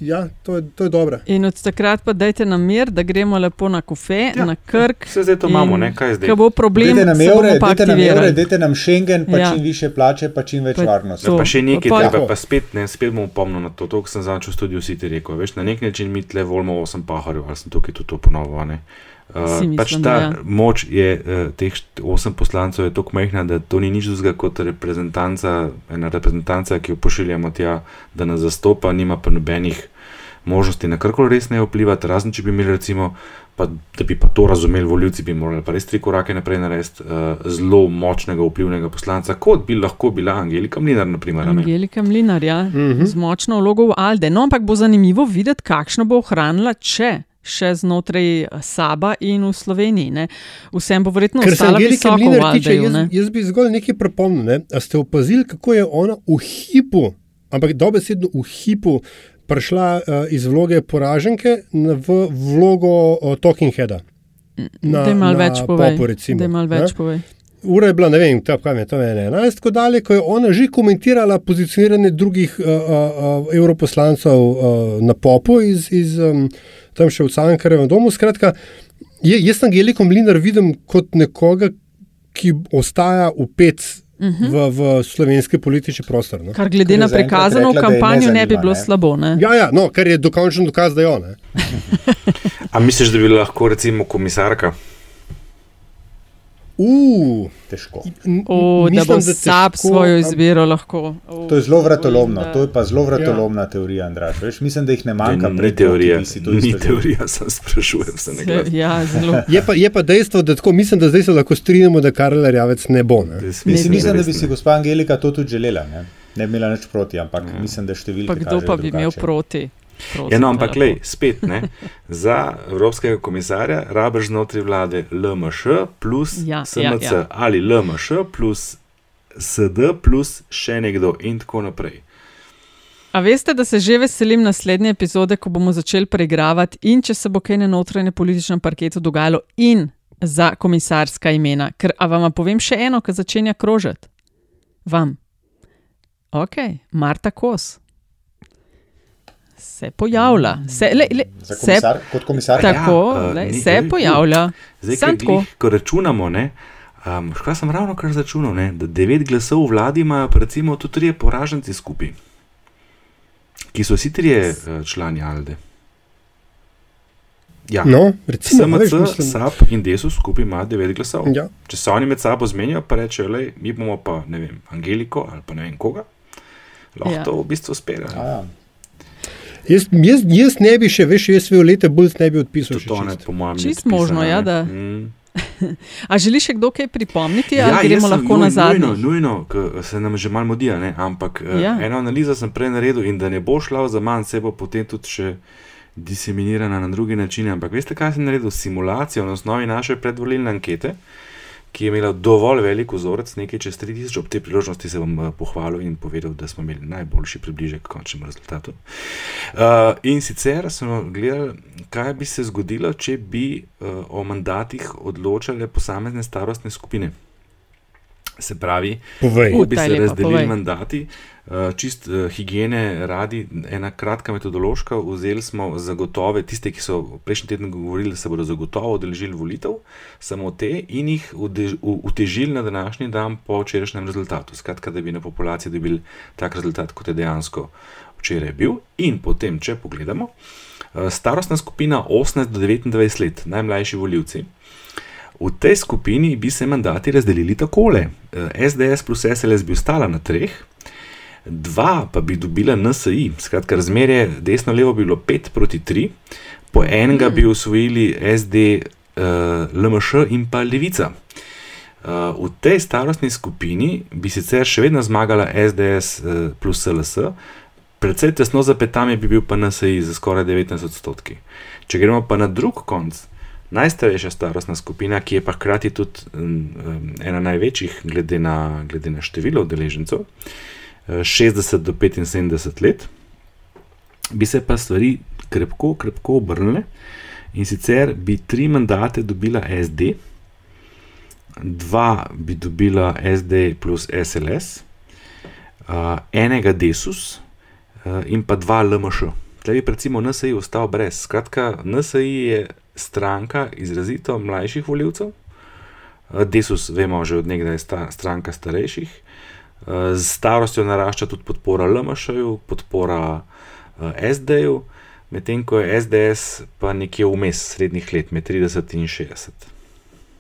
Ja, to je, to je dobro. In od takrat pa dajte nam mir, da gremo lepo na kofe, ja, na krk. Vse zdaj to imamo, ne? kaj zdaj. Ko bo problem, Dajte nam bomo evre, dajte nam, evre, dajte nam Schengen, pa Ja. čim više plače, pa čim več Pa varnosti. to. Pa še nekaj Pa- treba, pa spet, ne, spet bom pomnil na to, to, kar sem zadnjič v studiu City rekel. Veš, na nek način mi tle volimo osem paharjev, ali sem tukaj tudi to ponovil. ne. Uh, mislim, pač ta ja. moč je uh, teh osem poslancev je tako majhna, da to ni nič drugega kot reprezentanca, ena reprezentanca, ki jo pošiljamo tja, da nas zastopa, nima pa nobenih možnosti na karkoli res ne vplivati, razen če bi imeli recimo, pa, da bi pa to razumeli, voljivci bi morali pa res tri korake naprej narediti, uh, zelo močnega vplivnega poslanca, kot bi lahko bila Angelika Mlinar, naprimer. Angelika Mlinar, ja, Mhm. mm -hmm. z močno vlogo v Alde. No, ampak bo zanimivo videti, kakšno bo ohranila, če še znotraj Saba in v Sloveniji. Ne. Vsem bo verjetno se ostala Angelike visoko v Mlinar tiče, Aldeju. jaz, jaz bi zgolj nekaj pripomnil. Ne? A ste opazili, kako je ona v hipu, ampak dobesedno v hipu, prišla uh, iz vloge poraženke v vlogo uh, Talking Heada. Na, Daj malo na več povej. popu, recimo, Daj malo ne. več povej. Ura je bila, ne vem, ta, kaj je to, 11, tako dalje, ko je ona že komentirala pozicioniranje drugih uh, uh, uh, europoslancev uh, na popu iz, iz um, tam še v Cankarjevem domu. Skratka, je, jaz Angeliko Mlinar vidim kot nekoga, ki ostaja upet Uh -huh. v, v slovenski politični prostor. No? Kar glede je na prikazano rekla, je ne ne bi bilo ne. slabo. Ne? Ja, ja, no, kar je dokončen dokaz, da je ona. A misliš, da bi lahko recimo komisarka? Uh, Težko. O, da bo sab svojo izbiro lahko. O, To je zelo vratolomno, da- to je pa zelo vratolomna ja. teorija, Andraš. Veš, mislim, da jih ne manjka ni pred teorija, ki si to ni teorija, sem sprašujem se glas. Ja, zelo. Je pa, je pa dejstvo, da tako, mislim, da zdaj se lahko strinjamo, da Karel Rjavec ne bo. Ne? Mislim, mislim, da bi si ne. gospa Angelika to tudi želela. Ne, ne bi imela nič proti, ampak ja. mislim, da številke. Pa kdo pa bi imel drugače. proti? Prosim, Ja, no, ampak lej, spet ne. Za evropskega komisarja rabiš znotraj vlade LMŠ plus Ja, SMC ja, ja. ali LMŠ plus SD plus še nekdo in tako naprej. A veste, da se že veselim naslednje epizode, ko bomo začeli preigravati in če se bo kaj na notranjem političnem parketu dogajalo, in za komisarska imena. Ker, a vam povem še eno, ki začenja krožiti? Vam. Ok, Marta Kos. Se pojavlja. Se, le, le, Za se, komisar, kot komisarka. tako, Ja, eh, lej, ni- se lej, pojavlja. Zdaj, Samo ker tako. glih, ko računamo, ne, um, kaj sem ravno kar začunal, ne, da devet glasov v vladi imajo recimo tudi trije poraženci skupaj, ki so vsi trije eh, člani Alde. Ja. No, recimo, veš, SMC, mislim- SAP in Desus skupaj ima devet glasov. Ja. Če se oni med sabo zmenijo, pa rečejo, le, mi bomo pa ne vem, Angeliko ali pa ne vem koga, lahko Ja. to v bistvu uspeva. Ja. Jaz, jaz, jaz ne bi še, veš, jaz Violete Bulc ne bi odpisal. To čisto. po mojem, ni Čisto možno, ja, da- Mm. A želi še kdo kaj pripomniti, ali Ja, gremo sem lahko nuj- na zadnji? Nujno, nujno ker se nam že malo ne? ampak Ja. ja. eno analizo sem prej naredil in da ne bo šla za manj, se bo potem tudi še diseminirana na druge načine. Ampak veste, kaj sem naredil? Simulacijo na osnovi naše predvolilne ankete, ki je imela dovolj velik vzorec, nekaj čez 3000, ob tej priložnosti se bom eh, pohvalil in povedal, da smo imeli najboljši približek k končnemu rezultatu. Uh, in sicer smo gledali, kaj bi se zgodilo, če bi uh, o mandatih odločale posamezne starostne skupine. Se pravi, Povej. kako bi se razdelili mandati, uh, čist uh, higiene radi, ena kratka metodološka. Vzeli smo zagotove, tiste, ki so prejšnji teden govorili, da se bodo zagotovo odeležili volitev, samo te in jih utežili na današnji dan po včerajšnjem rezultatu. Skratka, da bi na populaciji dobili tak rezultat, kot je dejansko včeraj bil. In potem, če pogledamo, uh, starostna skupina 18 do 29 let, najmlajši voljivci. V tej skupini bi se mandati razdelili takole: Eh, SDS plus SLS bi ostala na treh, dva pa bi dobila NSI, skratka, razmerje desno-levo bi bilo 5 proti 3, po enega bi usvojili SD, uh, LMŠ in pa Levica. Uh, v tej starostni skupini bi sicer še vedno zmagala SDS uh, plus LS, predvsej tesno za petami bi bil pa NSI za skoraj 19 odstotki. Če gremo pa na drug konc, najstarejša starostna skupina, ki je pa hkrati tudi um, ena največjih, glede na, glede na število udeležencev, eh, 60 do 75 let, bi se pa stvari krepko, krepko obrnile in sicer bi tri mandate dobila SD, dva bi dobila SD plus SLS, uh, enega Desus uh, in pa dva LMŠ. tle bi recimo NSI ostal brez. Skratka, NSI je stranka izrazito mlajših voljivcev. Desus, vemo, že od nekdaj je sta, stranka starejših. Z starostjo narašča tudi podpora LMŠ-ju, podpora SD-ju, medtem ko je SDS pa nekje vmes srednjih let, med 30 in 60.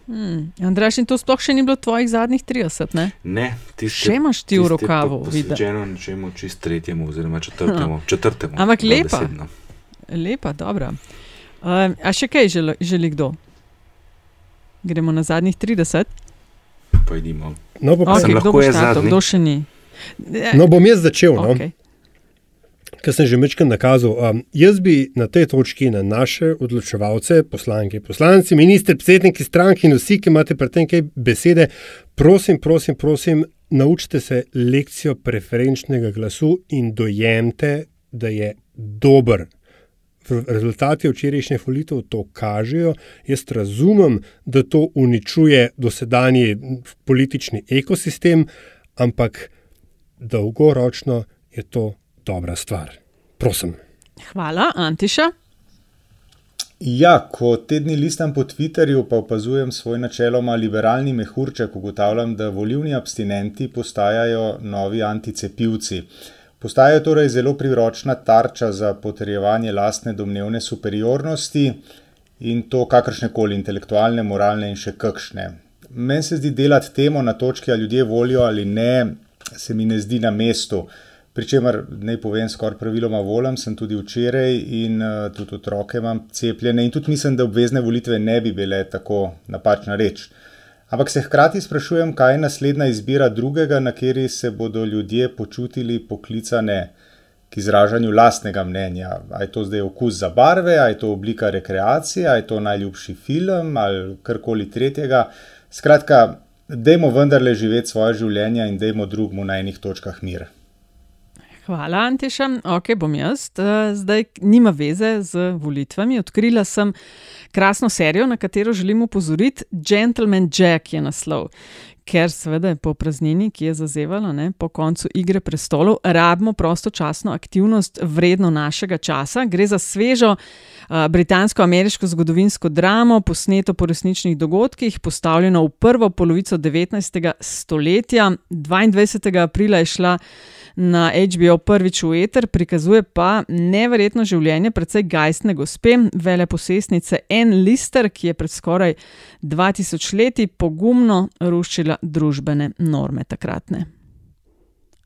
Hmm. Andraš, in to sploh še ni bilo tvojih zadnjih 30, ne? Ne, ti še imaš ti v rokavu. Posvečeno nečemu čist tretjemu oziroma četrtemu. četrtemu Ampak lepa. Lepa, dobra. Uh, a še kaj želi, želi kdo? Gremo na zadnjih 30. Pojdimo. No, pa okay, kdo bo štartal, kdo še ni? No, bom jaz začel. No. Okay kar sem že večkrat nakazal. Um, jaz bi na tej točki na naše odločevalce, poslanke, poslanci, ministri, predsedniki strank in vsi, ki imate pri tem kaj besede, prosim, prosim, prosim, naučite se lekcijo preferenčnega glasu in dojemite, da je dober. Rezultati včerajšnje volitev to kažejo. Jaz razumem, da to uničuje dosedanji politični ekosistem, ampak dolgoročno je to dobra stvar. Prosim. Hvala, Antiša. Ja, ko tedni listam po Twitterju, pa opazujem svoj načeloma liberalni mehurček, ugotavljam, da volivni abstinenti postajajo novi anticepivci. Postajajo torej zelo priročna tarča za potrjevanje lastne domnevne superiornosti in to kakršne koli intelektualne, moralne in še kakšne. Meni se zdi delati temo na točki, ali ljudje volijo ali ne, se mi ne zdi na mestu. Pričemer, naj povem, skoraj praviloma volim, sem tudi včeraj in uh, tudi otroke imam cepljene, in tudi mislim, da obvezne volitve ne bi bile tako napačna reč. Ampak se hkrati sprašujem, kaj je naslednja izbira drugega, na kateri se bodo ljudje počutili poklicane k izražanju lastnega mnenja. A je to zdaj okus za barve, a je to oblika rekreacije, a je to najljubši film ali karkoli tretjega. Skratka, dajmo vendarle živeti svoje življenje in dajmo drugmu na enih točkah mir. Hvala, Antiša. Ok, bom jaz. Eh, zdaj nima veze z volitvami. Odkrila sem krasno serijo, na katero želim upozoriti. Gentleman Jack je naslov. Ker seveda je po praznini, ki je zazevala ne, po koncu igre prestolov, rabimo prostočasno aktivnost vredno našega časa. Gre za svežo uh, britansko-ameriško zgodovinsko dramo, posneto po resničnih dogodkih, postavljeno v prvo polovico 19. stoletja. 22. aprila je šla na HBO prvič v eter, prikazuje pa neverjetno življenje precej gajstne gospe, veleposestnice Anne Lister, ki je pred skoraj 2000 leti pogumno ruščila družbene norme takratne.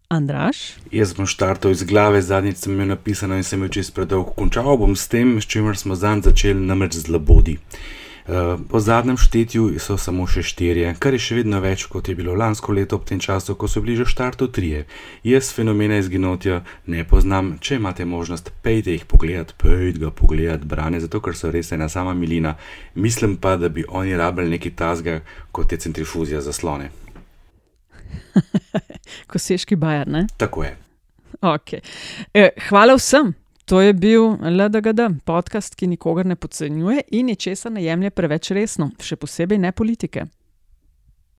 Andraš? Jaz bom štartal iz glave, zadnjič sem jo napisal in sem jo čez predolgo končal. Bom s tem, s čimer smo zanj začeli, namreč z labodi. Eh, po zadnjem štetju so samo še štirje, kar je še vedno več kot je bilo lansko leto ob tem času, ko so bili že štartu trije. Jaz fenomene izginotja ne poznam, če imate možnost, pejte jih pogledat, pejte ga pogledat, brane, zato ker so res ena sama milina. Mislim pa, da bi oni rabili nekaj tasga, kot je centrifuzija zaslone. Koseški bajer, ne? Tako je. Okay. Eh, hvala vsem. To je bil LDGD, podcast, ki nikogar ne podcenjuje in ničesar ne jemlje preveč resno, še posebej ne politike.